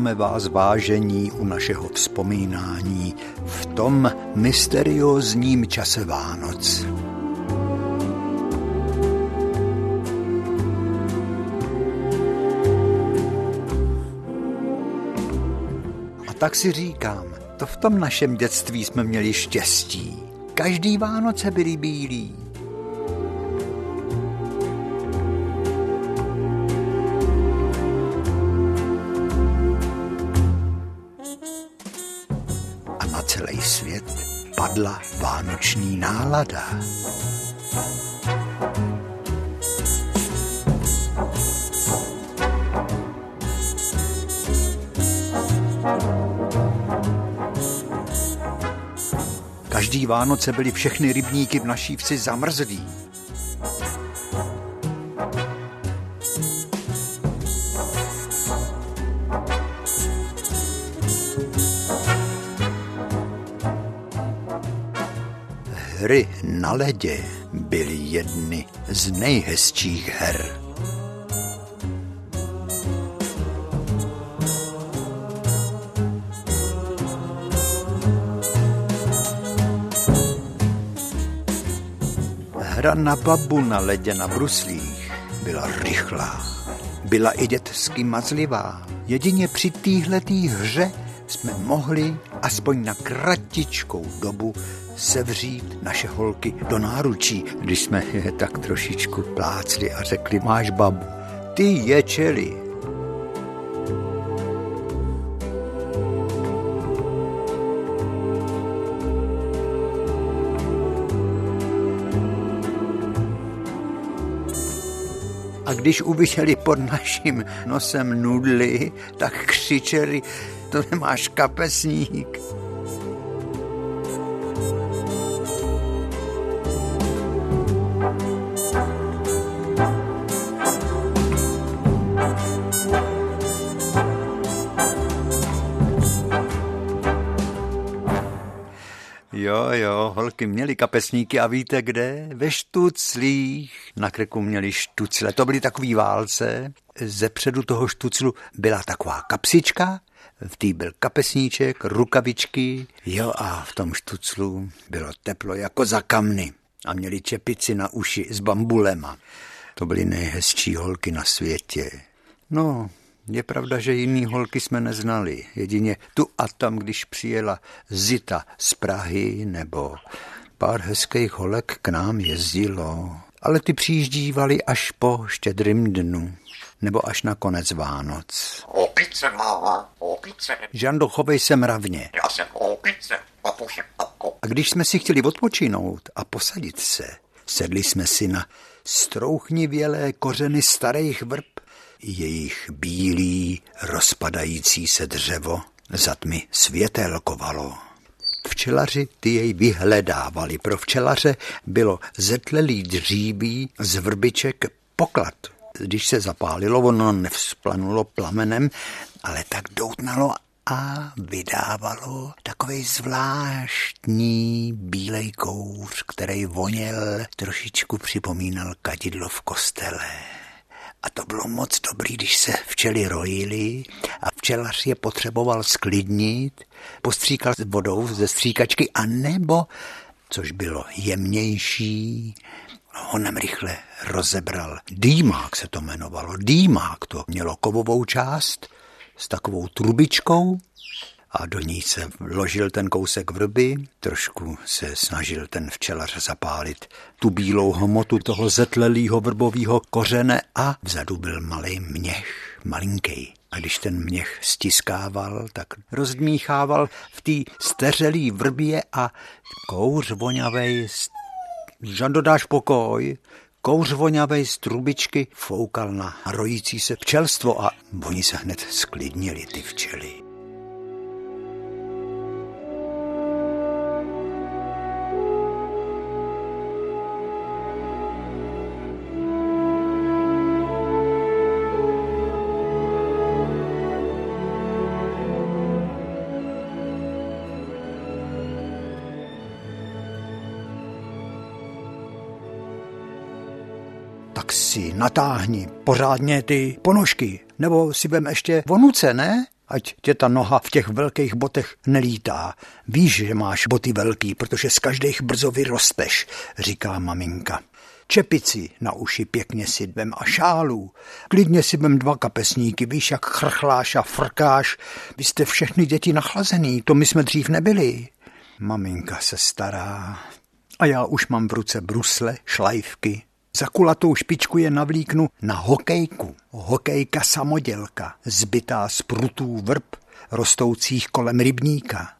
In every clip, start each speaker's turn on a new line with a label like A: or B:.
A: Vítáme vás vážení u našeho vzpomínání v tom mysteriózním čase Vánoc. A tak si říkám, to v tom našem dětství jsme měli štěstí. Každý Vánoce byli bílí. Padla vánoční nálada. Každý Vánoce byly všechny rybníky v naší vsi zamrzlí. Hry na ledě byly jedny z nejhezčích her. Hra na babu na ledě na bruslích byla rychlá. Byla i dětsky mazlivá. Jedině při téhletý hře jsme mohli aspoň na kratičkou dobu sevřít naše holky do náručí, když jsme je tak trošičku plácli a řekli, máš babu, ty ječeli, a když uviděli pod naším nosem nudly, tak křičeli, to nemáš kapesník. Holky měly kapesníky a víte kde? Ve štuclích. Na krku měli štucle, to byly takový válce. Ze předu toho štuclu byla taková kapsička, v té byl kapesníček, rukavičky, jo a v tom štuclu bylo teplo jako za kamny a měli čepici na uši s bambulema. To byly nejhezčí holky na světě. No, je pravda, že jiný holky jsme neznali. Jedině tu a tam, když přijela Zita z Prahy nebo pár hezkých holek k nám jezdilo. Ale ty přijíždívali až po štědrým dnu nebo až na konec Vánoc.
B: Opice, máma, opice.
A: Žando, chovej se mravně.
B: Já jsem opice, papuši, papu.
A: A když jsme si chtěli odpočinout a posadit se, sedli jsme si na strouchnivělé kořeny starých vrb, jejich bílý, rozpadající se dřevo za tmy světelkovalo. Včelaři ty jej vyhledávali. Pro včelaře bylo zetlelý dříbí z vrbiček poklad. Když se zapálilo, ono nevzplanulo plamenem, ale tak doutnalo a vydávalo takový zvláštní bílej kouř, který voněl, trošičku připomínal kadidlo v kostele. A to bylo moc dobrý, když se včely rojily a včelař je potřeboval sklidnit, postříkal vodou ze stříkačky a nebo, což bylo jemnější, honem rychle rozebral. Dýmák se to jmenovalo. Dýmák to mělo kovovou část s takovou trubičkou a do ní se vložil ten kousek vrby, trošku se snažil ten včelař zapálit tu bílou hmotu toho zetlelého vrbového kořene a vzadu byl malý měch, malinký. A když ten měch stiskával, tak rozdmíchával v té steřelý vrbě a kouř vonavej, Žando dáš pokoj, kouř vonavej z trubičky foukal na rojící se včelstvo a oni se hned sklidnili, ty včely. Natáhni pořádně ty ponožky, nebo si vem ještě vonuce, ne? ať tě ta noha v těch velkých botech nelítá. Víš, že máš boty velký, protože z každých brzo vyrosteš, říká maminka. Čepici na uši pěkně si dvem a šálu. Klidně si vem dva kapesníky, víš, jak chrchláš a frkáš. Vy jste všechny děti nachlazený, to my jsme dřív nebyli. Maminka se stará. A já už mám v ruce brusle, šlajvky. Za kulatou špičku je navlíknu na hokejku. Hokejka samodělka, zbytá z prutů vrb, rostoucích kolem rybníka.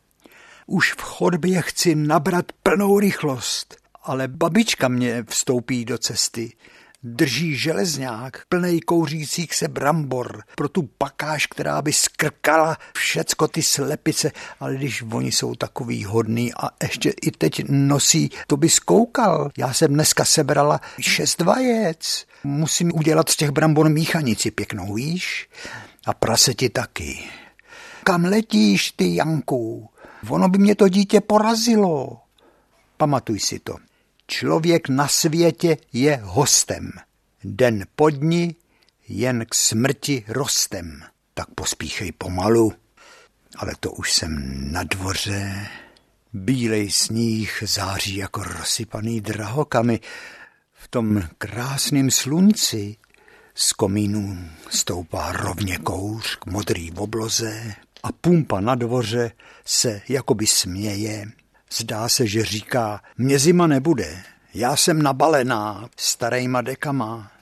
A: Už v chodbě chci nabrat plnou rychlost, ale babička mě vstoupí do cesty drží železňák plnej kouřících se brambor pro tu pakáž, která by skrkala všecko ty slepice, ale když oni jsou takový hodný a ještě i teď nosí, to by skoukal. Já jsem dneska sebrala šest vajec. Musím udělat z těch brambor míchanici pěknou, víš? A praseti taky. Kam letíš, ty Janku? Ono by mě to dítě porazilo. Pamatuj si to. Člověk na světě je hostem. Den pod ní jen k smrti rostem. Tak pospíchej pomalu. Ale to už jsem na dvoře. Bílej sníh září jako rozsypaný drahokami. V tom krásném slunci z komínů stoupá rovně kouř k modrý obloze a pumpa na dvoře se jakoby směje Zdá se, že říká, mě zima nebude, já jsem nabalená starejma dekama.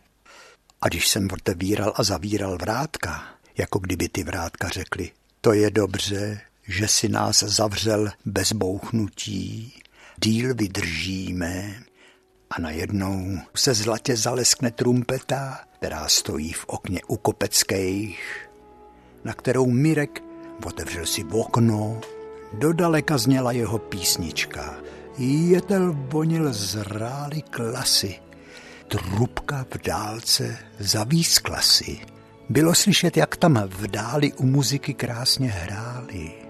A: A když jsem otevíral a zavíral vrátka, jako kdyby ty vrátka řekli, to je dobře, že si nás zavřel bez bouchnutí, díl vydržíme. A najednou se zlatě zaleskne trumpeta, která stojí v okně u Kopeckých, na kterou Mirek otevřel si v okno Dodaleka zněla jeho písnička. Jetel vonil zrály klasy. Trubka v dálce zavískla si. Bylo slyšet, jak tam v dáli u muziky krásně hráli.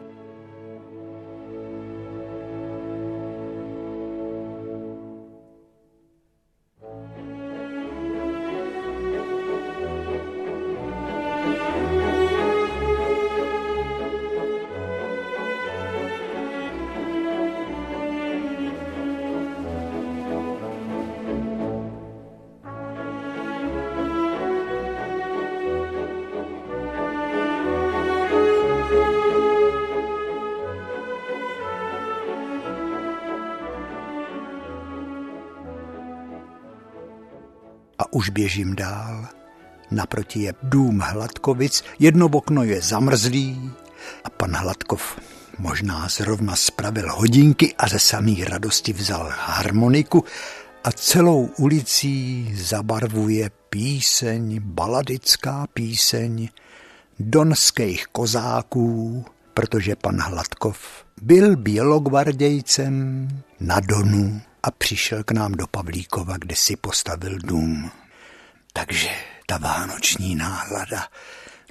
A: Už běžím dál. Naproti je dům Hladkovic, jedno okno je zamrzlý a pan Hladkov možná zrovna spravil hodinky a ze samý radosti vzal harmoniku a celou ulicí zabarvuje píseň, baladická píseň donských kozáků, protože pan Hladkov byl bělogvardějcem na Donu a přišel k nám do Pavlíkova, kde si postavil dům. Takže ta vánoční nálada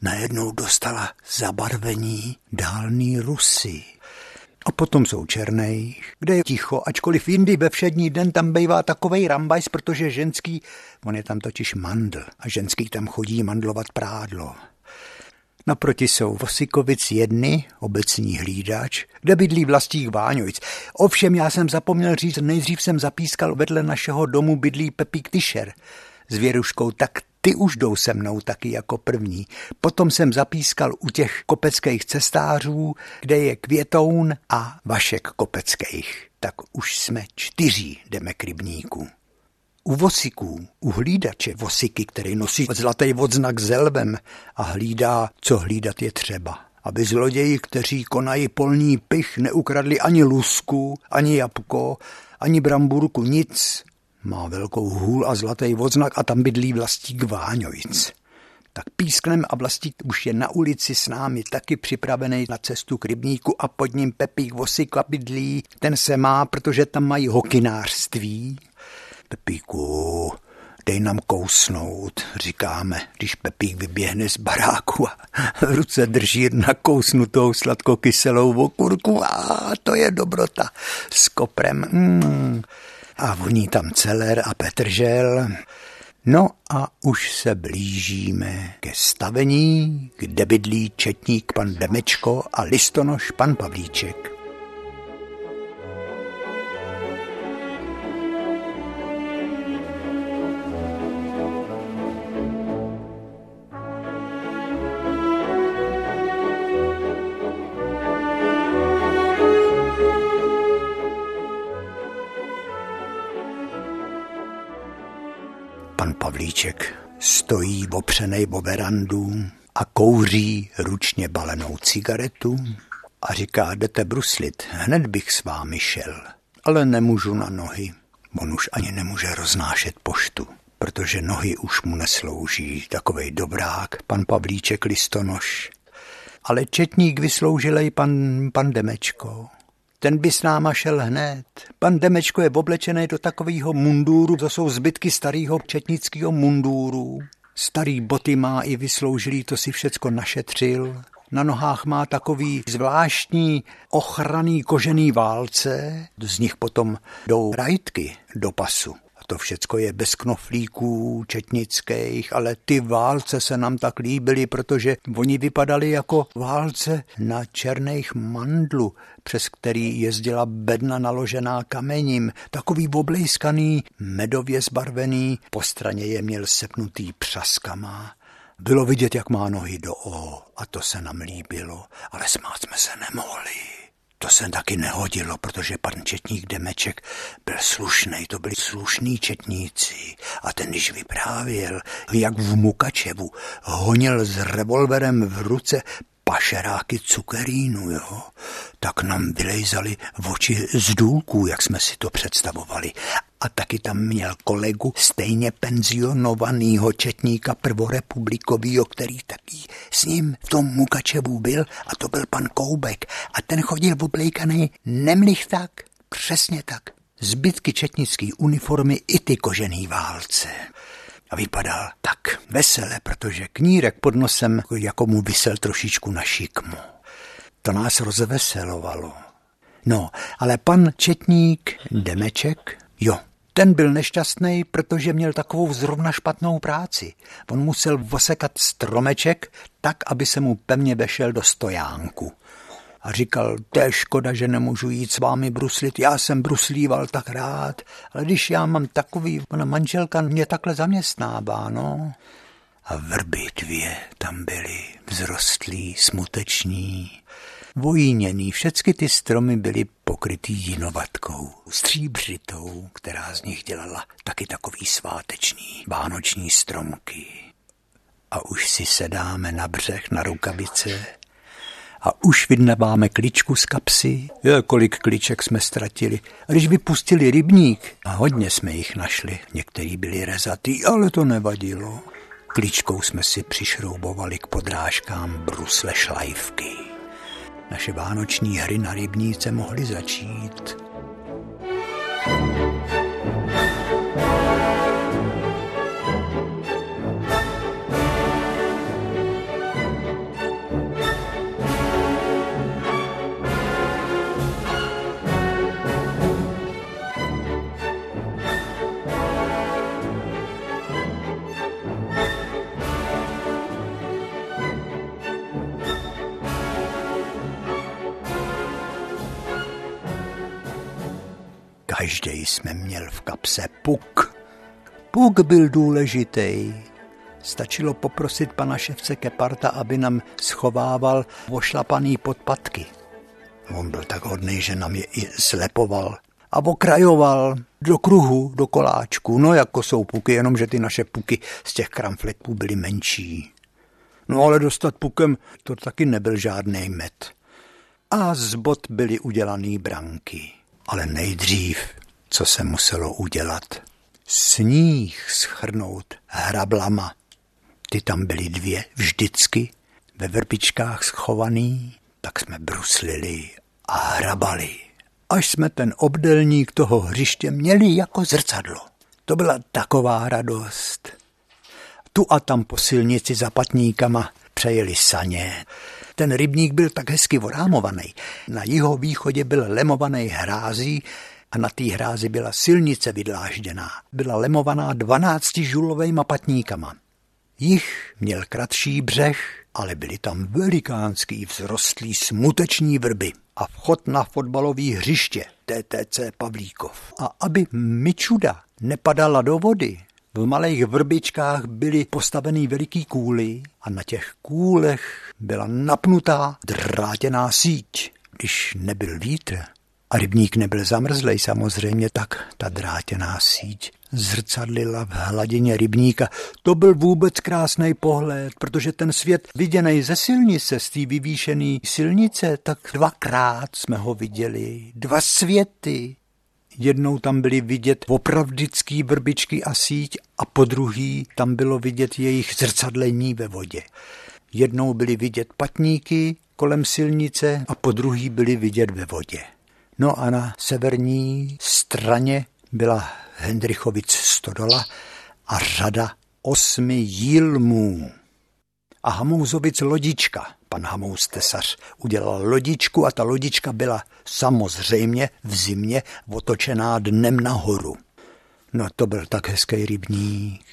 A: najednou dostala zabarvení dálný Rusy. A potom jsou černej, kde je ticho, ačkoliv jindy ve všední den tam bývá takovej rambajs, protože ženský, on je tam totiž mandl a ženský tam chodí mandlovat prádlo. Naproti jsou Vosikovic jedny, obecní hlídač, kde bydlí vlastních Váňovic. Ovšem já jsem zapomněl říct, nejdřív jsem zapískal vedle našeho domu bydlí Pepík Tyšer s Věruškou, tak ty už jdou se mnou taky jako první. Potom jsem zapískal u těch kopeckých cestářů, kde je Květoun a Vašek Kopeckých. Tak už jsme čtyři jdeme k rybníku. U vosiků, u hlídače vosiky, který nosí zlatý odznak zelvem a hlídá, co hlídat je třeba. Aby zloději, kteří konají polní pich, neukradli ani lusku, ani jabko, ani bramburku, nic. Má velkou hůl a zlatý odznak a tam bydlí vlastík Váňovic. Tak písknem a vlastík už je na ulici s námi taky připravený na cestu k rybníku a pod ním Pepík Vosika bydlí. Ten se má, protože tam mají hokinářství Pepíku, dej nám kousnout, říkáme, když Pepík vyběhne z baráku a v ruce drží nakousnutou sladkokyselou okurku a to je dobrota s koprem. Mm. A voní tam celer a petržel. No a už se blížíme ke stavení, kde bydlí četník pan Demečko a listonoš pan Pavlíček. Pavlíček stojí opřenej o verandu a kouří ručně balenou cigaretu a říká, jdete bruslit, hned bych s vámi šel, ale nemůžu na nohy. On už ani nemůže roznášet poštu, protože nohy už mu neslouží. Takovej dobrák, pan Pavlíček listonoš. Ale četník vysloužilej pan, pan Demečko ten by s náma šel hned. Pan Demečko je oblečený do takového mundúru, to jsou zbytky starého četnického mundúru. Starý boty má i vysloužilý, to si všecko našetřil. Na nohách má takový zvláštní ochranný kožený válce, z nich potom jdou rajtky do pasu to všecko je bez knoflíků četnických, ale ty válce se nám tak líbily, protože oni vypadali jako válce na černých mandlu, přes který jezdila bedna naložená kamením, takový oblejskaný, medově zbarvený, po straně je měl sepnutý přaskama. Bylo vidět, jak má nohy do O a to se nám líbilo, ale smát jsme se nemohli. To se taky nehodilo, protože pan četník Demeček byl slušný, to byli slušní četníci. A ten, když vyprávěl, jak v Mukačevu honil s revolverem v ruce pašeráky cukerínu, jo, tak nám vylejzali v oči z důlků, jak jsme si to představovali. A taky tam měl kolegu stejně penzionovanýho četníka prvorepublikovýho, který taky s ním v tom Mukačevu byl a to byl pan Koubek. A ten chodil oblejkaný nemlich tak, přesně tak. Zbytky četnické uniformy i ty kožený válce a vypadal tak vesele, protože knírek pod nosem jako mu vysel trošičku na šikmu. To nás rozveselovalo. No, ale pan četník Demeček, jo, ten byl nešťastný, protože měl takovou zrovna špatnou práci. On musel vosekat stromeček tak, aby se mu pevně vešel do stojánku a říkal, to je škoda, že nemůžu jít s vámi bruslit, já jsem bruslíval tak rád, ale když já mám takový, ona manželka mě takhle zaměstnává, no. A vrby dvě tam byly, vzrostlí, smuteční, vojíněný, všecky ty stromy byly pokrytý jinovatkou, stříbřitou, která z nich dělala taky takový sváteční, vánoční stromky. A už si sedáme na břeh na rukavice a už vydnebáme kličku z kapsy. Je, kolik kliček jsme ztratili. A když vypustili rybník, a hodně jsme jich našli, některý byli rezatý, ale to nevadilo. Kličkou jsme si přišroubovali k podrážkám brusle šlajvky. Naše vánoční hry na rybníce mohly začít. Každý jsme měl v kapse puk. Puk byl důležitý. Stačilo poprosit pana ševce Keparta, aby nám schovával ošlapaný podpatky. On byl tak hodný, že nám je i slepoval a okrajoval do kruhu, do koláčku, no jako jsou puky, jenomže ty naše puky z těch kramfletů byly menší. No ale dostat pukem to taky nebyl žádný met. A z bot byly udělaný branky. Ale nejdřív, co se muselo udělat, sníh schrnout hrablama. Ty tam byly dvě vždycky, ve vrpičkách schovaný, tak jsme bruslili a hrabali. Až jsme ten obdelník toho hřiště měli jako zrcadlo. To byla taková radost. Tu a tam po silnici za patníkama přejeli saně. Ten rybník byl tak hezky vorámovaný. Na jeho východě byl lemovaný hrází, a na té hrázi byla silnice vydlážděná. Byla lemovaná 12 žulovejma patníkama. Jich měl kratší břeh, ale byly tam velikánský vzrostlý smuteční vrby a vchod na fotbalový hřiště TTC Pavlíkov. A aby Mičuda nepadala do vody, v malých vrbičkách byly postaveny veliký kůly a na těch kůlech byla napnutá drátěná síť. Když nebyl vítr a rybník nebyl zamrzlej samozřejmě, tak ta drátěná síť zrcadlila v hladině rybníka. To byl vůbec krásný pohled, protože ten svět viděný ze silnice, z té vyvýšené silnice, tak dvakrát jsme ho viděli. Dva světy. Jednou tam byly vidět opravdický vrbičky a síť a po druhý tam bylo vidět jejich zrcadlení ve vodě. Jednou byly vidět patníky kolem silnice a po druhý byly vidět ve vodě. No a na severní straně byla Hendrichovic stodola a řada osmi jílmů. A Hamouzovic lodička. Pan Hamous tesař udělal lodičku a ta lodička byla samozřejmě v zimě otočená dnem nahoru. No to byl tak hezký rybník.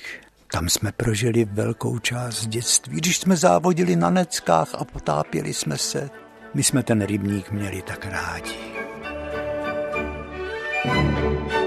A: Tam jsme prožili velkou část dětství, když jsme závodili na neckách a potápěli jsme se. My jsme ten rybník měli tak rádi. thank you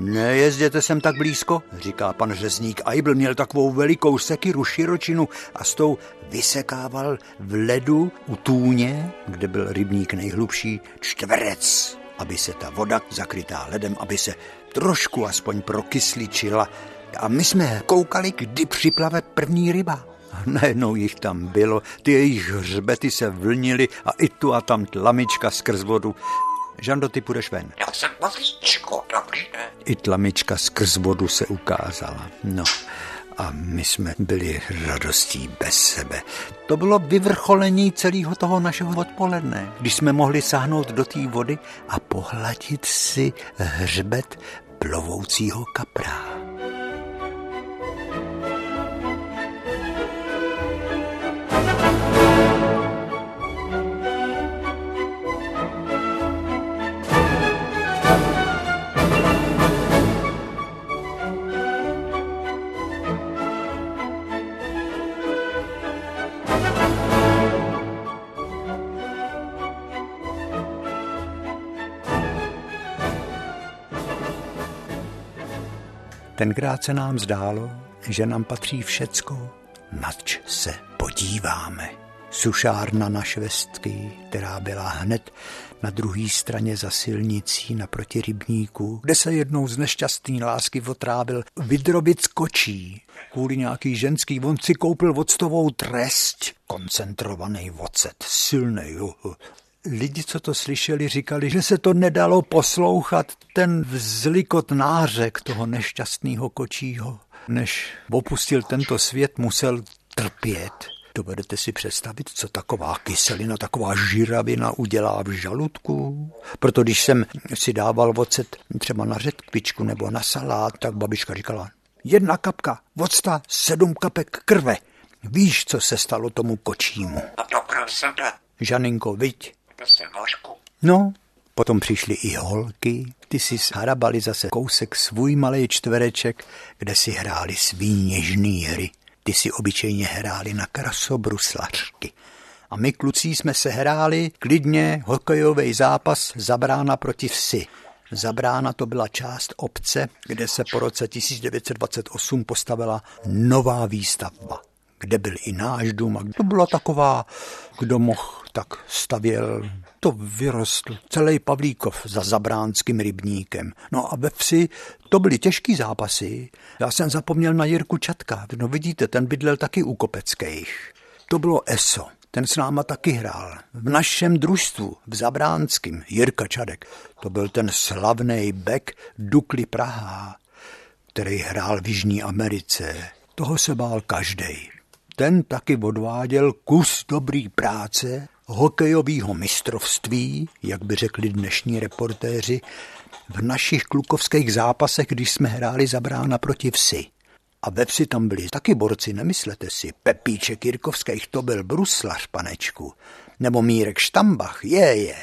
A: Nejezděte sem tak blízko, říká pan řezník. Aibl měl takovou velikou sekiru, širočinu a s tou vysekával v ledu u tůně, kde byl rybník nejhlubší, čtverec, aby se ta voda zakrytá ledem, aby se trošku aspoň prokysličila. A my jsme koukali, kdy připlave první ryba. Najednou jich tam bylo, ty jejich hřbety se vlnily a i tu a tam tlamička skrz vodu. Žando, ty půjdeš ven.
B: Já jsem Pavlíčko, dobrý den.
A: I tlamička skrz vodu se ukázala. No, a my jsme byli radostí bez sebe. To bylo vyvrcholení celého toho našeho odpoledne, když jsme mohli sáhnout do té vody a pohladit si hřbet plovoucího kapra. Tenkrát se nám zdálo, že nám patří všecko, nač se podíváme. Sušárna na švestky, která byla hned na druhé straně za silnicí naproti rybníku, kde se jednou z nešťastný lásky otrávil vydrobit skočí. Kvůli nějaký ženský on si koupil voctovou trest, koncentrovaný vocet, silný, lidi, co to slyšeli, říkali, že se to nedalo poslouchat, ten vzlikot nářek toho nešťastného kočího. Než opustil tento svět, musel trpět. Dovedete si představit, co taková kyselina, taková žiravina udělá v žaludku? Proto když jsem si dával ocet třeba na řetkvičku nebo na salát, tak babička říkala, jedna kapka vocta, sedm kapek krve. Víš, co se stalo tomu kočímu? Žaninko, viď? No, potom přišly i holky, ty si zharabali zase kousek svůj malý čtvereček, kde si hráli svý něžný hry. Ty si obyčejně hráli na krasobruslařky. A my kluci jsme se hráli klidně hokejový zápas Zabrána proti vsi. Zabrána to byla část obce, kde se po roce 1928 postavila nová výstavba kde byl i náš dům. A to byla taková, kdo mohl, tak stavěl. To vyrostl celý Pavlíkov za Zabránským rybníkem. No a ve vsi to byly těžký zápasy. Já jsem zapomněl na Jirku Čatka. No vidíte, ten bydlel taky u Kopeckých. To bylo ESO. Ten s náma taky hrál. V našem družstvu, v Zabránském, Jirka Čadek. To byl ten slavný bek Dukly Praha, který hrál v Jižní Americe. Toho se bál každý ten taky odváděl kus dobrý práce hokejového mistrovství, jak by řekli dnešní reportéři, v našich klukovských zápasech, když jsme hráli za brána proti vsi. A ve vsi tam byli taky borci, nemyslete si. Pepíček Jirkovských, to byl bruslař, panečku. Nebo Mírek Štambach, je, je.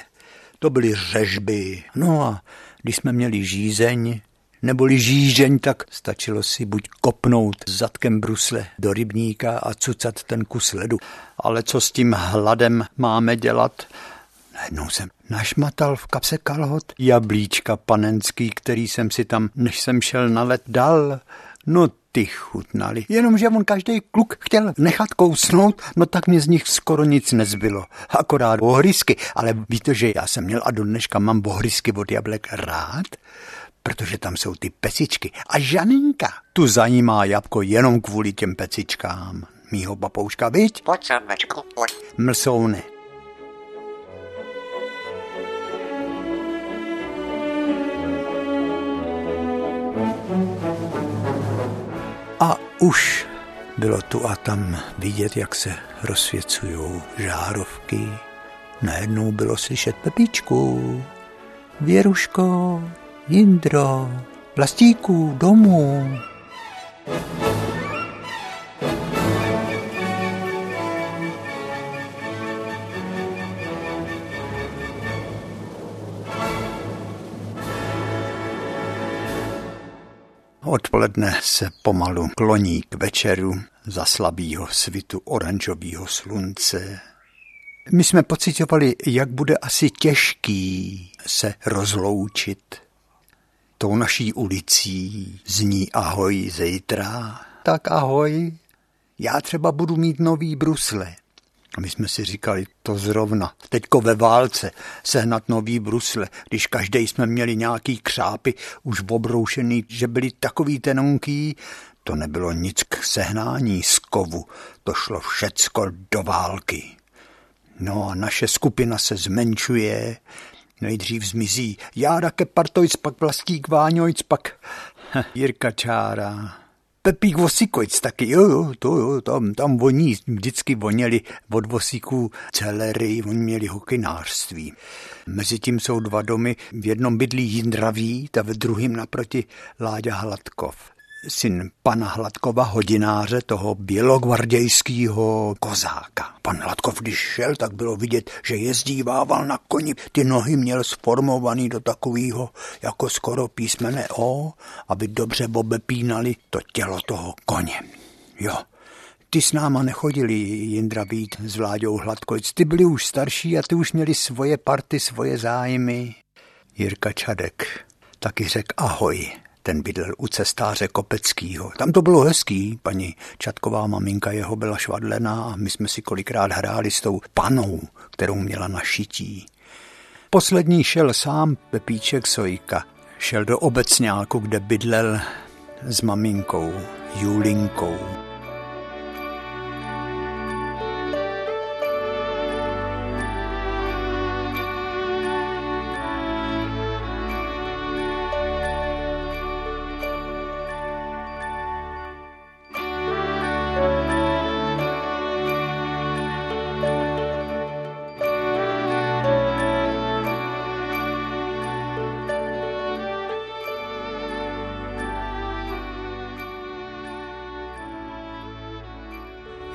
A: To byly řežby. No a když jsme měli žízeň, neboli žížeň, tak stačilo si buď kopnout zadkem brusle do rybníka a cucat ten kus ledu. Ale co s tím hladem máme dělat? Najednou jsem našmatal v kapse kalhot jablíčka panenský, který jsem si tam, než jsem šel na let, dal. No ty chutnali. Jenomže on každý kluk chtěl nechat kousnout, no tak mě z nich skoro nic nezbylo. Akorát bohrysky, ale víte, že já jsem měl a do dneška mám bohrysky od jablek rád, protože tam jsou ty pecičky. A Žaninka, tu zajímá jabko jenom kvůli těm pecičkám. Mýho papouška, viď?
B: Pojď, samečku, pojď.
A: Mlsouny. A už bylo tu a tam vidět, jak se rozsvěcují žárovky. Najednou bylo slyšet Pepíčku, Věruško, Jindro, Vlastíku, domů. Odpoledne se pomalu kloní k večeru za slabýho svitu oranžového slunce. My jsme pocitovali, jak bude asi těžký se rozloučit. Tou naší ulicí zní ahoj zítra. Tak ahoj, já třeba budu mít nový brusle. A my jsme si říkali, to zrovna, teďko ve válce, sehnat nový brusle, když každý jsme měli nějaký křápy, už obroušený, že byli takový tenonký, to nebylo nic k sehnání z kovu, to šlo všecko do války. No a naše skupina se zmenšuje, nejdřív zmizí Jára Kepartojc, pak Vlastík Váňojc, pak Jirka Čára, Pepík Vosikojc taky, jo, jo, to jo, tam, tam voní, vždycky voněli od Vosíků celery, oni měli hokinářství. Mezitím jsou dva domy, v jednom bydlí Jindraví, ta ve druhém naproti Láďa Hladkov syn pana Hladkova, hodináře, toho bělogvardějského kozáka. Pan Hladkov, když šel, tak bylo vidět, že jezdívával na koni. Ty nohy měl sformovaný do takového jako skoro písmene O, aby dobře obepínali to tělo toho koně. Jo, ty s náma nechodili, Jindra Vít s Vláďou Hladkojc. Ty byli už starší a ty už měli svoje party, svoje zájmy. Jirka Čadek taky řekl ahoj ten bydlel u cestáře Kopeckýho. Tam to bylo hezký, paní Čatková maminka jeho byla švadlená a my jsme si kolikrát hráli s tou panou, kterou měla na šití. Poslední šel sám Pepíček Sojka. Šel do obecňáku, kde bydlel s maminkou, Julinkou.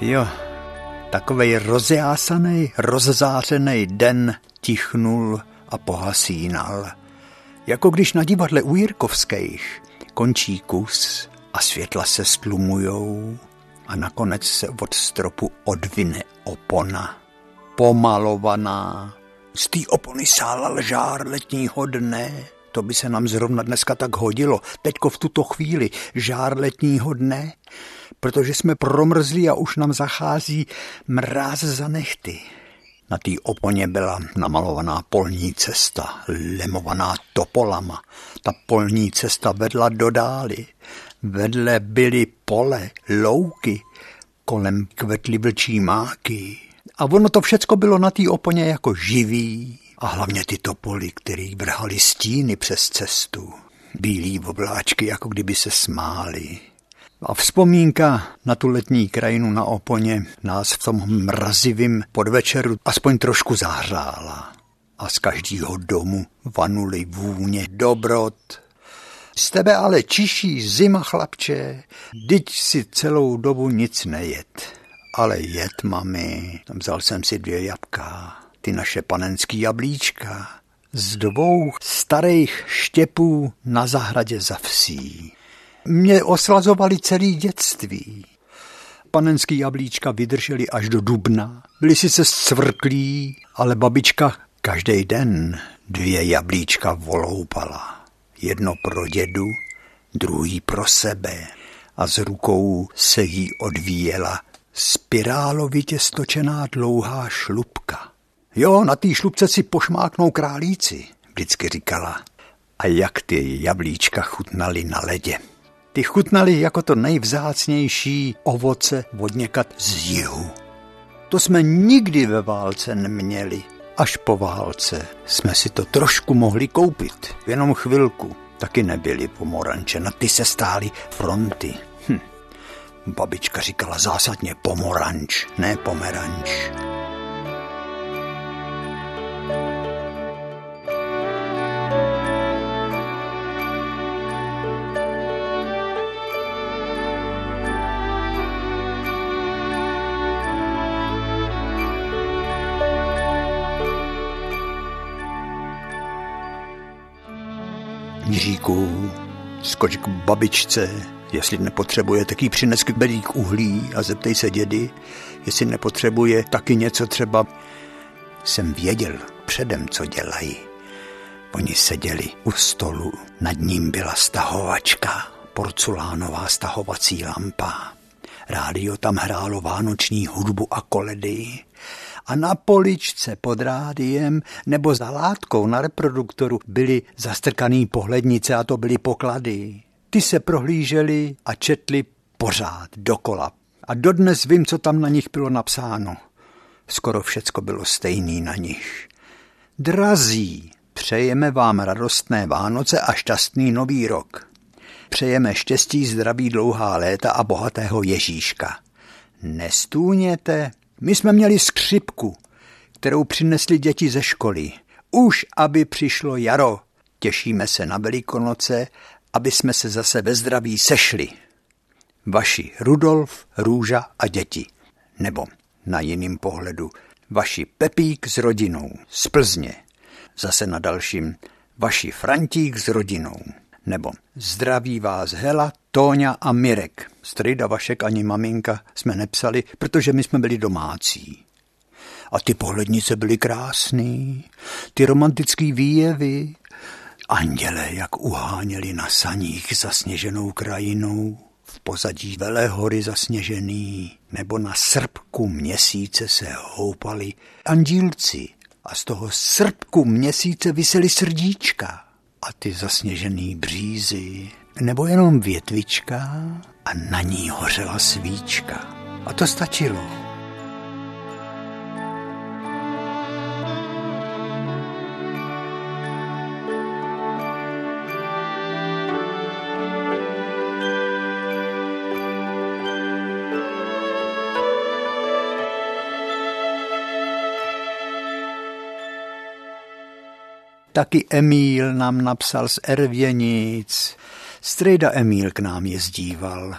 A: Jo, takovej rozjásaný, rozzářený den tichnul a pohasínal. Jako když na divadle u Jirkovských končí kus a světla se stlumujou a nakonec se od stropu odvine opona. Pomalovaná. Z té opony sálal žár letního dne. To by se nám zrovna dneska tak hodilo. Teďko v tuto chvíli žár letního dne protože jsme promrzli a už nám zachází mráz za nechty. Na té oponě byla namalovaná polní cesta, lemovaná topolama. Ta polní cesta vedla do dály. Vedle byly pole, louky, kolem kvetly vlčí máky. A ono to všecko bylo na té oponě jako živý. A hlavně ty topoly, který vrhali stíny přes cestu. Bílý obláčky, jako kdyby se smáli. A vzpomínka na tu letní krajinu na Oponě nás v tom mrazivém podvečeru aspoň trošku zahřála. A z každého domu vanuly vůně dobrot. Z tebe ale čiší zima, chlapče, dyť si celou dobu nic nejet. Ale jet, mami, tam vzal jsem si dvě jabka, ty naše panenský jablíčka, z dvou starých štěpů na zahradě za vsí. Mě osvazovali celý dětství. Panenský jablíčka vydrželi až do dubna. Byli sice scvrklí, ale babička každý den dvě jablíčka voloupala. Jedno pro dědu, druhý pro sebe. A z rukou se jí odvíjela spirálovitě stočená dlouhá šlubka. Jo, na té šlubce si pošmáknou králíci, vždycky říkala. A jak ty jablíčka chutnaly na ledě. Ty chutnaly jako to nejvzácnější ovoce vodněkat z jihu. To jsme nikdy ve válce neměli. Až po válce jsme si to trošku mohli koupit. Jenom chvilku. Taky nebyly pomoranče, na ty se stály fronty. Hm. Babička říkala zásadně pomoranč, ne pomeranč. Skoč k babičce, jestli nepotřebuje, tak jí přines k bedík uhlí a zeptej se dědy, jestli nepotřebuje taky něco třeba. Jsem věděl předem, co dělají. Oni seděli u stolu, nad ním byla stahovačka, porcelánová stahovací lampa. Rádio tam hrálo vánoční hudbu a koledy a na poličce pod rádiem nebo za látkou na reproduktoru byly zastrkaný pohlednice a to byly poklady. Ty se prohlíželi a četli pořád dokola. A dodnes vím, co tam na nich bylo napsáno. Skoro všecko bylo stejný na nich. Drazí, přejeme vám radostné Vánoce a šťastný nový rok. Přejeme štěstí, zdraví, dlouhá léta a bohatého Ježíška. Nestůněte, my jsme měli skřipku, kterou přinesli děti ze školy. Už, aby přišlo jaro. Těšíme se na Velikonoce, aby jsme se zase ve zdraví sešli. Vaši Rudolf, Růža a děti. Nebo na jiným pohledu vaši Pepík s rodinou z Plzně. Zase na dalším vaši Frantík s rodinou. Nebo zdraví vás Hela, Tóňa a Mirek. Strida, Vašek ani maminka jsme nepsali, protože my jsme byli domácí. A ty pohlednice byly krásný, ty romantický výjevy, anděle, jak uháněli na saních zasněženou krajinou, v pozadí velé hory zasněžený, nebo na srpku měsíce se houpali andílci a z toho srpku měsíce vysely srdíčka a ty zasněžený břízy, nebo jenom větvička a na ní hořela svíčka. A to stačilo. Taky Emíl nám napsal z Ervěnic. Strejda Emíl k nám jezdíval.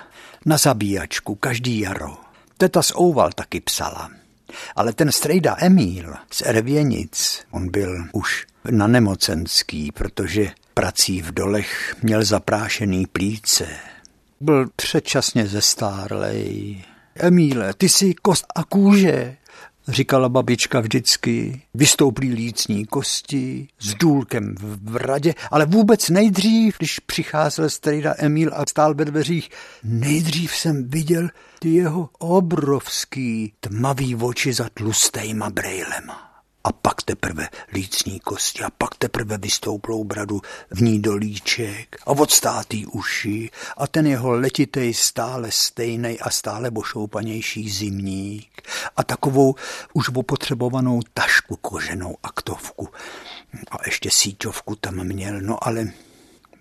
A: Na zabíjačku každý jaro. Teta z Ouval taky psala. Ale ten strejda Emíl z Ervěnic, on byl už na nemocenský, protože prací v dolech měl zaprášený plíce. Byl předčasně zestárlej. Emíle, ty jsi kost a kůže, říkala babička vždycky, vystouplí lícní kosti s důlkem v radě, ale vůbec nejdřív, když přicházel strejda Emil a stál ve dveřích, nejdřív jsem viděl ty jeho obrovský tmavý oči za tlustejma brejlema a pak teprve lícní kosti a pak teprve vystouplou bradu v ní dolíček a odstátý uši a ten jeho letitej stále stejnej a stále bošoupanější zimník a takovou už opotřebovanou tašku koženou aktovku a ještě síťovku tam měl, no ale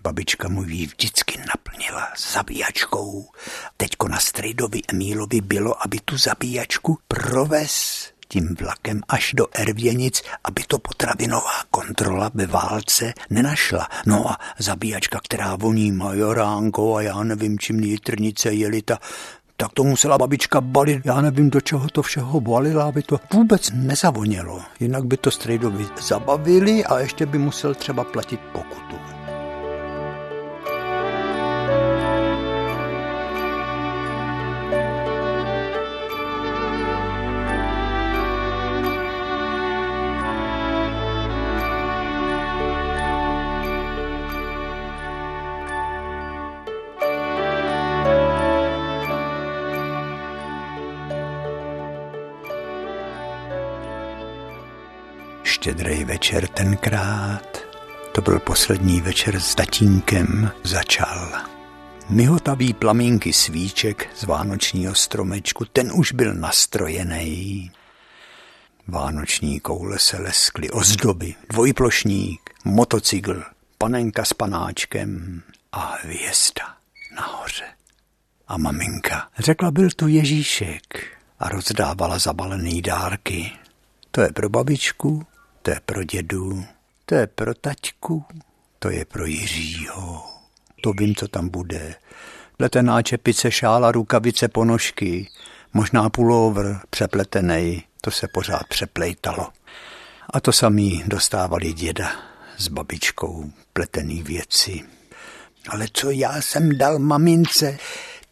A: Babička mu ji vždycky naplnila zabíjačkou. Teďko na Strejdovi Emílovi bylo, aby tu zabíjačku provez tím vlakem až do Ervěnic, aby to potravinová kontrola ve válce nenašla. No a zabíjačka, která voní majoránkou a já nevím, čím jitrnice jeli ta tak to musela babička balit. Já nevím, do čeho to všeho balila, aby to vůbec nezavonělo. Jinak by to strejdovi zabavili a ještě by musel třeba platit pokutu. Štědrý večer tenkrát, to byl poslední večer s tatínkem, začal. Myhotavý plamínky svíček z vánočního stromečku, ten už byl nastrojený. Vánoční koule se leskly, ozdoby, dvojplošník, motocykl, panenka s panáčkem a hvězda nahoře. A maminka řekla, byl tu Ježíšek a rozdávala zabalený dárky. To je pro babičku, to je pro dědu, to je pro taťku, to je pro Jiřího. To vím, co tam bude. Pletená čepice, šála, rukavice, ponožky, možná pullover přepletený, to se pořád přeplejtalo. A to samý dostávali děda s babičkou pletený věci. Ale co já jsem dal mamince?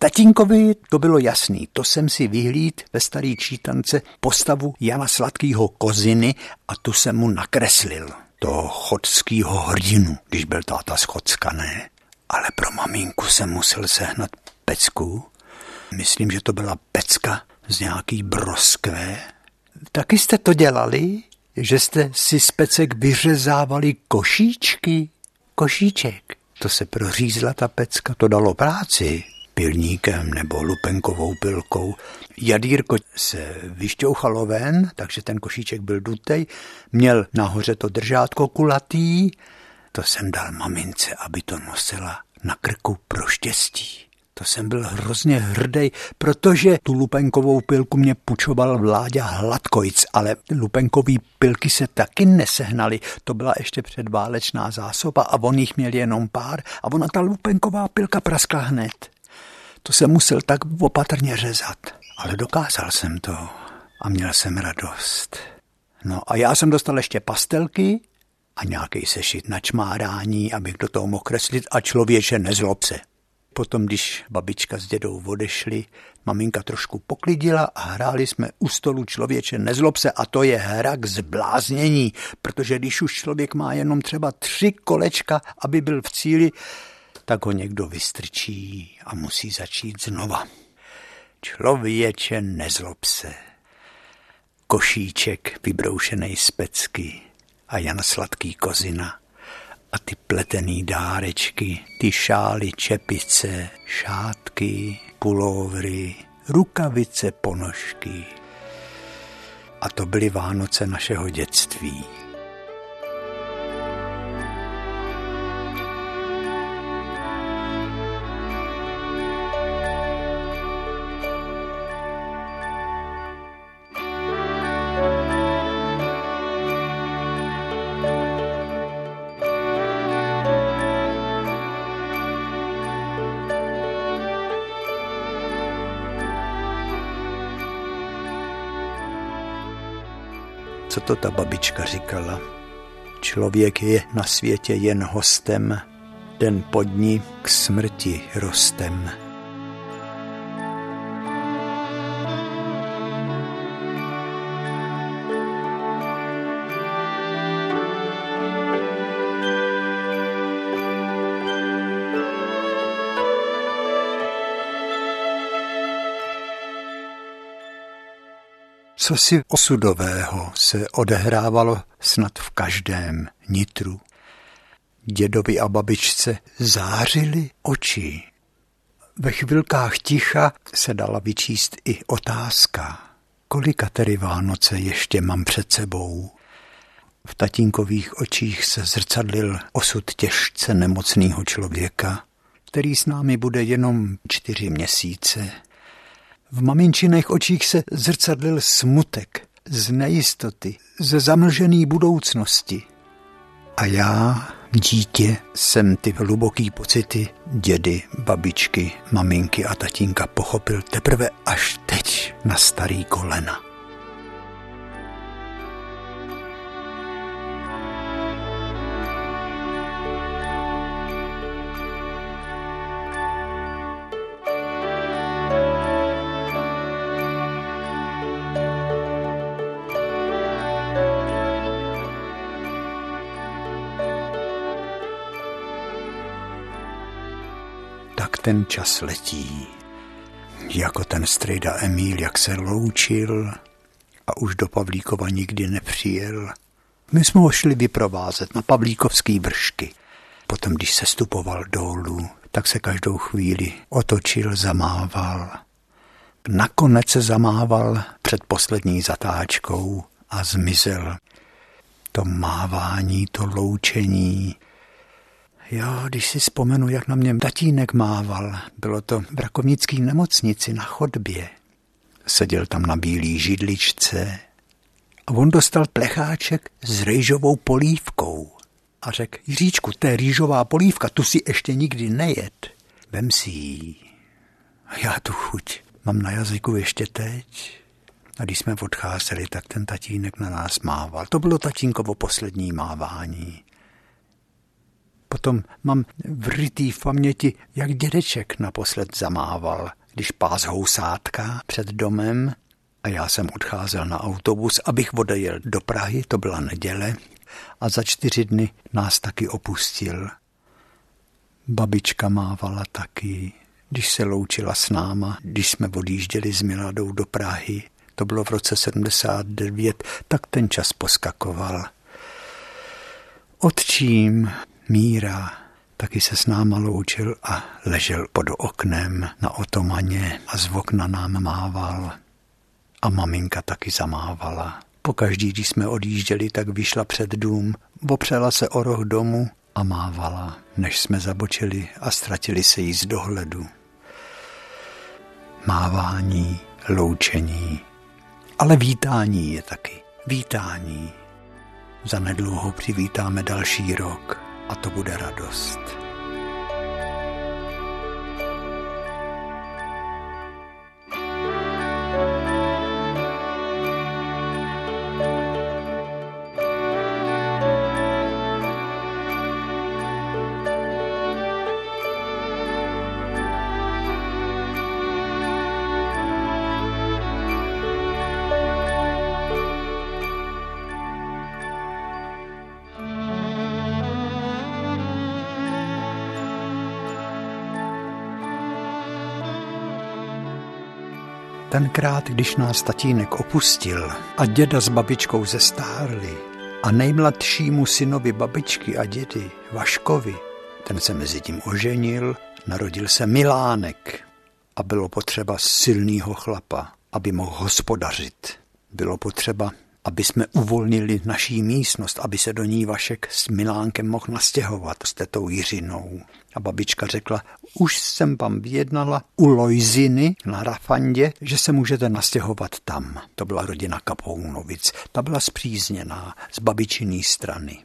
A: Tatínkovi to bylo jasný, to jsem si vyhlíd ve starý čítance postavu Jana Sladkýho Koziny a tu jsem mu nakreslil, toho chodskýho hrdinu, když byl táta z Chodska, ne? Ale pro maminku jsem musel sehnat pecku. Myslím, že to byla pecka z nějaký broskve. Taky jste to dělali? Že jste si z pecek vyřezávali košíčky? Košíček. To se prořízla ta pecka, to dalo práci pilníkem nebo lupenkovou pilkou. Jadírko se vyšťouchalo ven, takže ten košíček byl dutej, měl nahoře to držátko kulatý, to jsem dal mamince, aby to nosila na krku pro štěstí. To jsem byl hrozně hrdý, protože tu lupenkovou pilku mě pučoval Vláďa Hladkojc, ale lupenkový pilky se taky nesehnaly. To byla ještě předválečná zásoba a on jich měl jenom pár a ona ta lupenková pilka praskla hned. To jsem musel tak opatrně řezat, ale dokázal jsem to a měl jsem radost. No a já jsem dostal ještě pastelky a nějaký sešit na čmárání, abych do toho mohl kreslit a člověče nezlob se. Potom, když babička s dědou odešli, maminka trošku poklidila a hráli jsme u stolu člověče nezlob se a to je hra k zbláznění, protože když už člověk má jenom třeba tři kolečka, aby byl v cíli, tak ho někdo vystrčí a musí začít znova. Člověče, nezlob se. Košíček vybroušený z pecky a Jan Sladký kozina a ty pletený dárečky, ty šály, čepice, šátky, pulovry, rukavice, ponožky. A to byly Vánoce našeho dětství. Co to ta babička říkala. Člověk je na světě jen hostem, den pod ní k smrti rostem. Co si osudového se odehrávalo snad v každém nitru. Dědovi a babičce zářily oči. Ve chvilkách ticha se dala vyčíst i otázka, kolika tedy Vánoce ještě mám před sebou. V tatínkových očích se zrcadlil osud těžce nemocného člověka, který s námi bude jenom čtyři měsíce. V maminčiných očích se zrcadlil smutek z nejistoty, ze zamlžené budoucnosti. A já, dítě, jsem ty hluboký pocity dědy, babičky, maminky a tatínka pochopil teprve až teď na starý kolena. Ten čas letí. Jako ten strejda Emil, jak se loučil a už do Pavlíkova nikdy nepřijel. My jsme ho šli vyprovázet na Pavlíkovský vršky. Potom, když se stupoval dolů, tak se každou chvíli otočil, zamával. Nakonec se zamával před poslední zatáčkou a zmizel. To mávání, to loučení, Jo, když si vzpomenu, jak na mě tatínek mával, bylo to v rakovnické nemocnici na chodbě. Seděl tam na bílý židličce a on dostal plecháček s rýžovou polívkou. A řekl, Jiříčku, to je rýžová polívka, tu si ještě nikdy nejed. Vem si ji. A já tu chuť mám na jazyku ještě teď. A když jsme odcházeli, tak ten tatínek na nás mával. To bylo tatínkovo poslední mávání. Potom mám vrytý v paměti, jak dědeček naposled zamával, když pás housátka před domem a já jsem odcházel na autobus, abych odejel do Prahy, to byla neděle, a za čtyři dny nás taky opustil. Babička mávala taky, když se loučila s náma, když jsme odjížděli s Miladou do Prahy, to bylo v roce 79, tak ten čas poskakoval. Otčím Míra taky se s náma loučil a ležel pod oknem na otomaně a z okna nám mával. A maminka taky zamávala. Pokaždý, když jsme odjížděli, tak vyšla před dům, opřela se o roh domu a mávala, než jsme zabočili a ztratili se jí z dohledu. Mávání, loučení, ale vítání je taky. Vítání. Zanedlouho přivítáme další rok a to bude radost. Tenkrát, když nás tatínek opustil a děda s babičkou zestárli a nejmladšímu synovi babičky a dědy, Vaškovi, ten se mezi tím oženil, narodil se Milánek a bylo potřeba silného chlapa, aby mohl hospodařit. Bylo potřeba aby jsme uvolnili naší místnost, aby se do ní Vašek s Milánkem mohl nastěhovat s tetou Jiřinou. A babička řekla, už jsem vám vyjednala u Lojziny na Rafandě, že se můžete nastěhovat tam. To byla rodina Kapounovic. Ta byla zpřízněná z babičiný strany.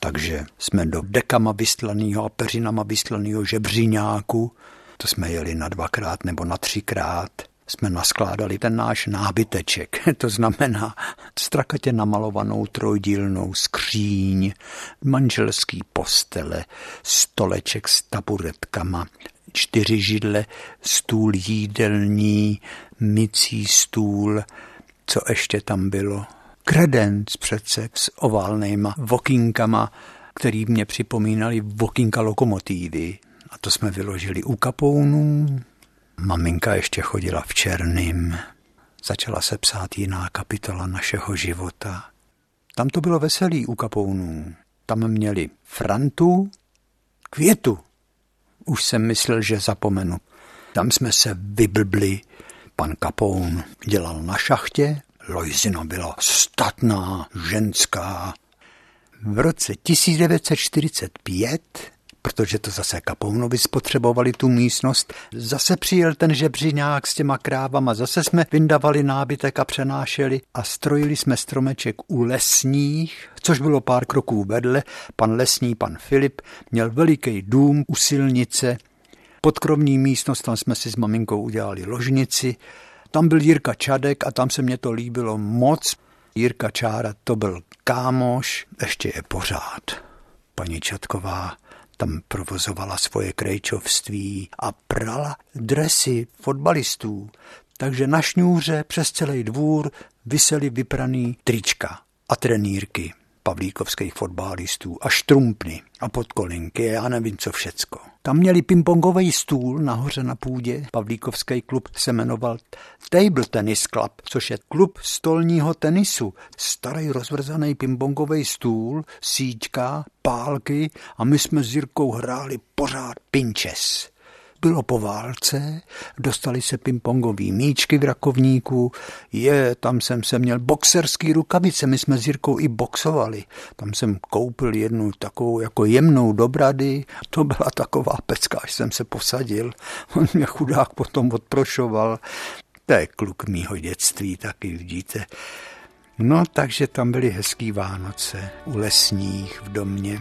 A: Takže jsme do dekama vystlaného a peřinama vystlaného žebříňáku, to jsme jeli na dvakrát nebo na třikrát, jsme naskládali ten náš nábyteček, to znamená strakatě namalovanou trojdílnou skříň, manželský postele, stoleček s taburetkama, čtyři židle, stůl jídelní, mycí stůl, co ještě tam bylo. Kredenc přece s oválnýma vokínkama, který mě připomínali vokínka lokomotívy. A to jsme vyložili u kapounů, Maminka ještě chodila v černým. Začala se psát jiná kapitola našeho života. Tam to bylo veselý u kapounů. Tam měli frantu, květu. Už jsem myslel, že zapomenu. Tam jsme se vyblbli. Pan Kapoun dělal na šachtě, Lojzina byla statná, ženská. v roce 1945 protože to zase Kapounovi spotřebovali tu místnost. Zase přijel ten žebřiňák s těma krávama, zase jsme vyndavali nábytek a přenášeli a strojili jsme stromeček u lesních, což bylo pár kroků vedle. Pan lesní, pan Filip, měl veliký dům u silnice, podkrovní místnost, tam jsme si s maminkou udělali ložnici. Tam byl Jirka Čadek a tam se mně to líbilo moc. Jirka Čára to byl kámoš, ještě je pořád. Paní Čatková tam provozovala svoje krejčovství a prala dresy fotbalistů. Takže na šňůře přes celý dvůr vysely vypraný trička a trenýrky pavlíkovských fotbalistů a štrumpny a podkolinky, já nevím co všecko. Tam měli pingpongový stůl nahoře na půdě. Pavlíkovský klub se jmenoval Table Tennis Club, což je klub stolního tenisu. Starý rozvrzaný pingpongový stůl, síťka, pálky a my jsme s Jirkou hráli pořád pinches bylo po válce, dostali se pingpongový míčky v rakovníku, je, tam jsem se měl boxerský rukavice, my jsme s Jirkou i boxovali. Tam jsem koupil jednu takovou jako jemnou dobrady, to byla taková pecka, až jsem se posadil. On mě chudák potom odprošoval. To je kluk mýho dětství, taky vidíte. No, takže tam byly hezký Vánoce u lesních v domě.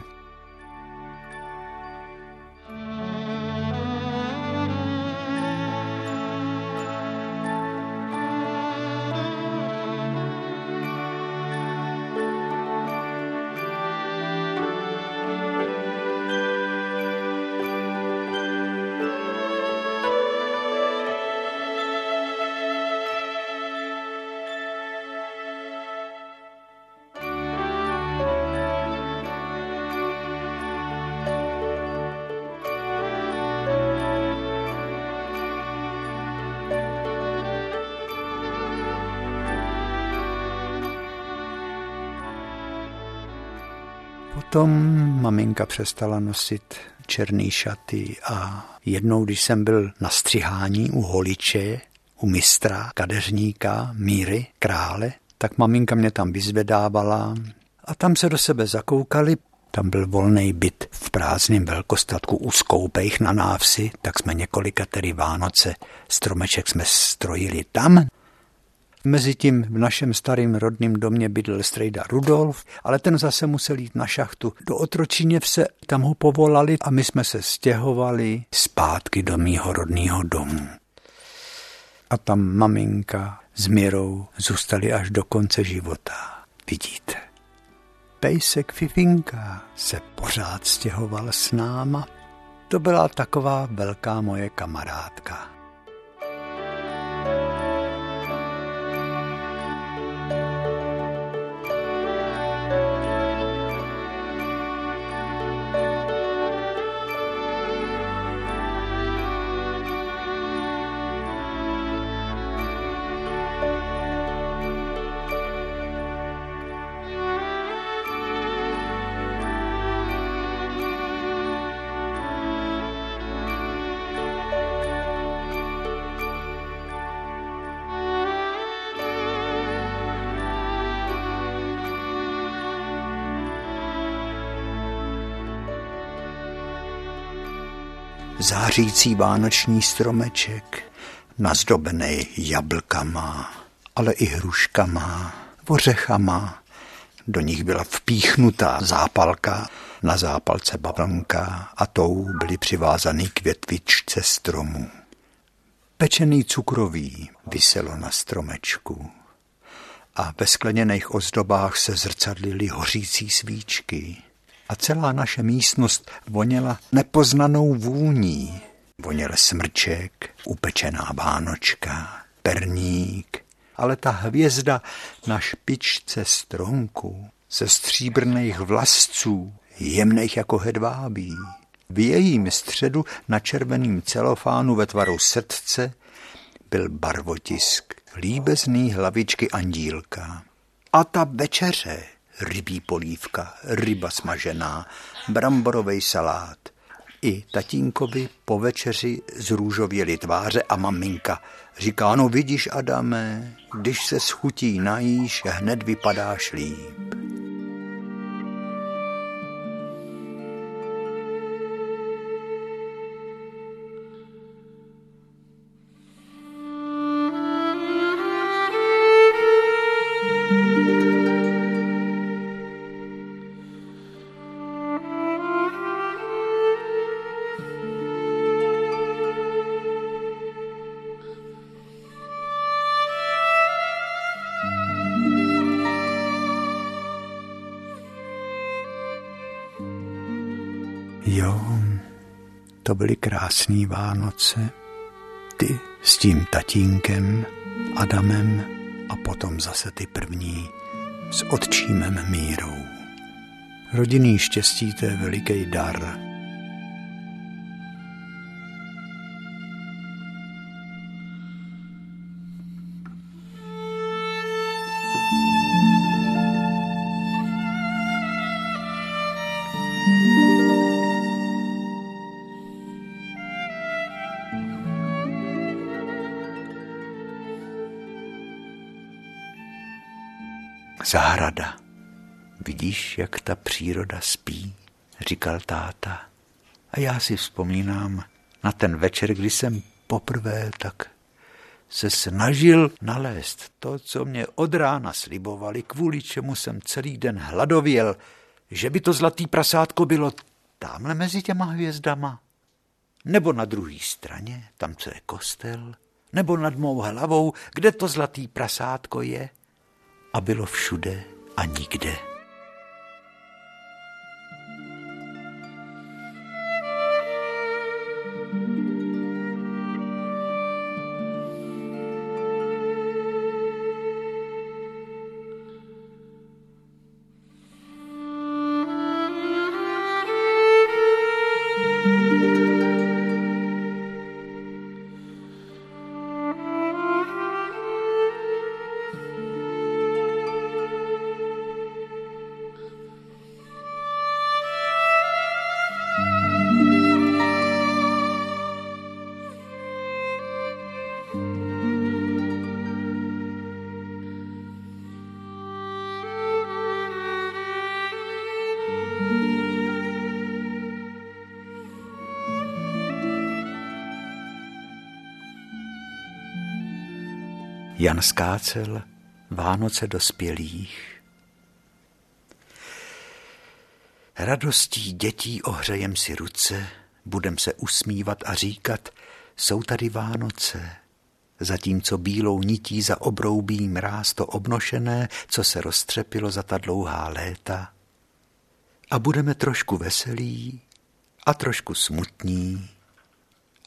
A: Potom maminka přestala nosit černé šaty a jednou, když jsem byl na střihání u holiče, u mistra, kadeřníka, míry, krále, tak maminka mě tam vyzvedávala a tam se do sebe zakoukali. Tam byl volný byt v prázdném velkostatku u Skoupejch na návsi, tak jsme několika tedy Vánoce stromeček jsme strojili tam Mezitím v našem starém rodném domě bydl strejda Rudolf, ale ten zase musel jít na šachtu do Otročiněvse, tam ho povolali a my jsme se stěhovali zpátky do mýho rodného domu. A tam maminka s Mirou zůstali až do konce života. Vidíte. Pejsek Fifinka se pořád stěhoval s náma. To byla taková velká moje kamarádka. Zářící vánoční stromeček, nazdobený jablkama, ale i hruškama, ořechama. Do nich byla vpíchnutá zápalka, na zápalce bavlnka a tou byly přivázaný k větvičce stromu. Pečený cukroví vyselo na stromečku a ve skleněných ozdobách se zrcadlily hořící svíčky a celá naše místnost voněla nepoznanou vůní. Voněl smrček, upečená vánočka, perník, ale ta hvězda na špičce stronku ze stříbrných vlasců, jemných jako hedvábí. V jejím středu na červeném celofánu ve tvaru srdce byl barvotisk líbezný hlavičky andílka. A ta večeře rybí polívka, ryba smažená, bramborový salát. I tatínkovi po večeři zrůžověli tváře a maminka říká, no vidíš, Adame, když se schutí najíš, hned vypadáš líp. Byly krásné Vánoce. Ty s tím tatínkem, Adamem a potom zase ty první s otčímem Mírou. Rodinný štěstí to je veliký dar. Zahrada. Vidíš, jak ta příroda spí, říkal táta. A já si vzpomínám na ten večer, kdy jsem poprvé tak se snažil nalézt to, co mě od rána slibovali, kvůli čemu jsem celý den hladověl, že by to zlatý prasátko bylo tamhle mezi těma hvězdama, nebo na druhé straně, tam, co je kostel, nebo nad mou hlavou, kde to zlatý prasátko je a bylo všude a nikde. Jan Skácel, Vánoce dospělých. Radostí dětí ohřejem si ruce, budem se usmívat a říkat, jsou tady Vánoce, zatímco bílou nití za obroubí mráz to obnošené, co se roztřepilo za ta dlouhá léta. A budeme trošku veselí a trošku smutní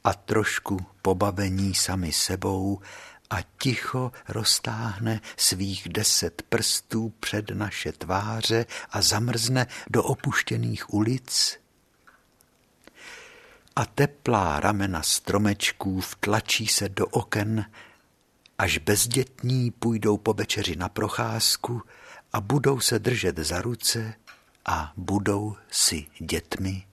A: a trošku pobavení sami sebou a ticho roztáhne svých deset prstů před naše tváře a zamrzne do opuštěných ulic. A teplá ramena stromečků vtlačí se do oken, až bezdětní půjdou po večeři na procházku a budou se držet za ruce a budou si dětmi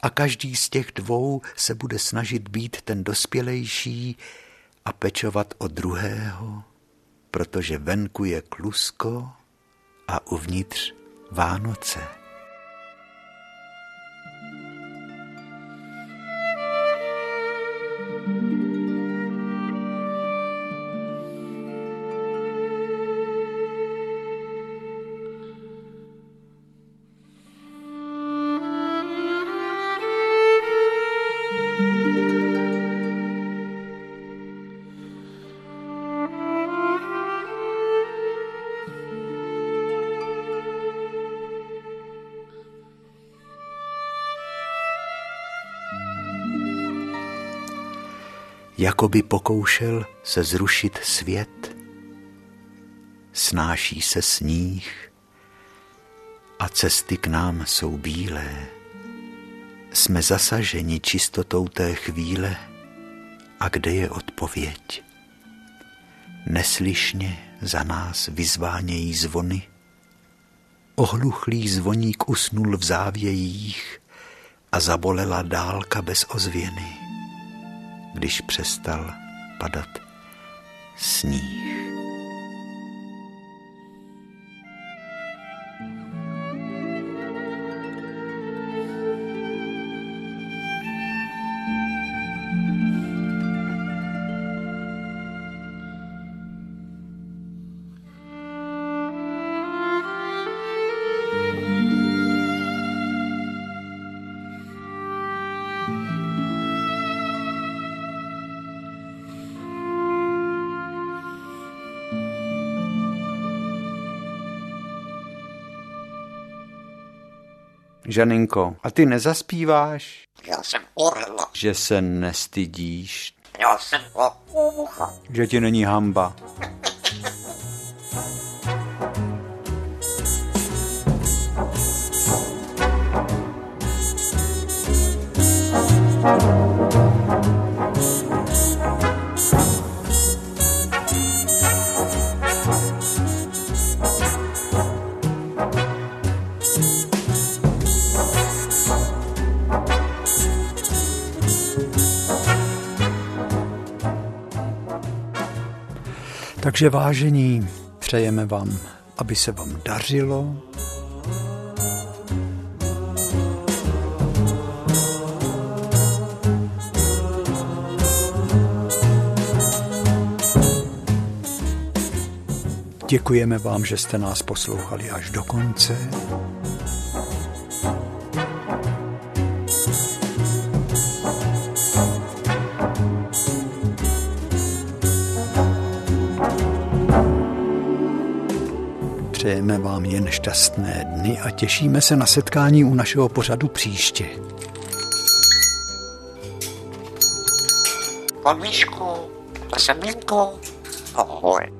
A: a každý z těch dvou se bude snažit být ten dospělejší a pečovat o druhého, protože venku je klusko a uvnitř Vánoce. Jako by pokoušel se zrušit svět. Snáší se sníh a cesty k nám jsou bílé. Jsme zasaženi čistotou té chvíle a kde je odpověď? Neslyšně za nás vyzvánějí zvony. Ohluchlý zvoník usnul v závějích a zabolela dálka bez ozvěny když přestal padat sníh. Žaninko, a ty nezaspíváš?
B: Já jsem orla.
A: Že se nestydíš?
B: Já jsem papoucha.
A: Že ti není hamba? Takže vážení, přejeme vám, aby se vám dařilo, Děkujeme vám, že jste nás poslouchali až do konce. Těšíme se na setkání u našeho pořadu příště.
B: Pan Míšku, Semínko, ahoj.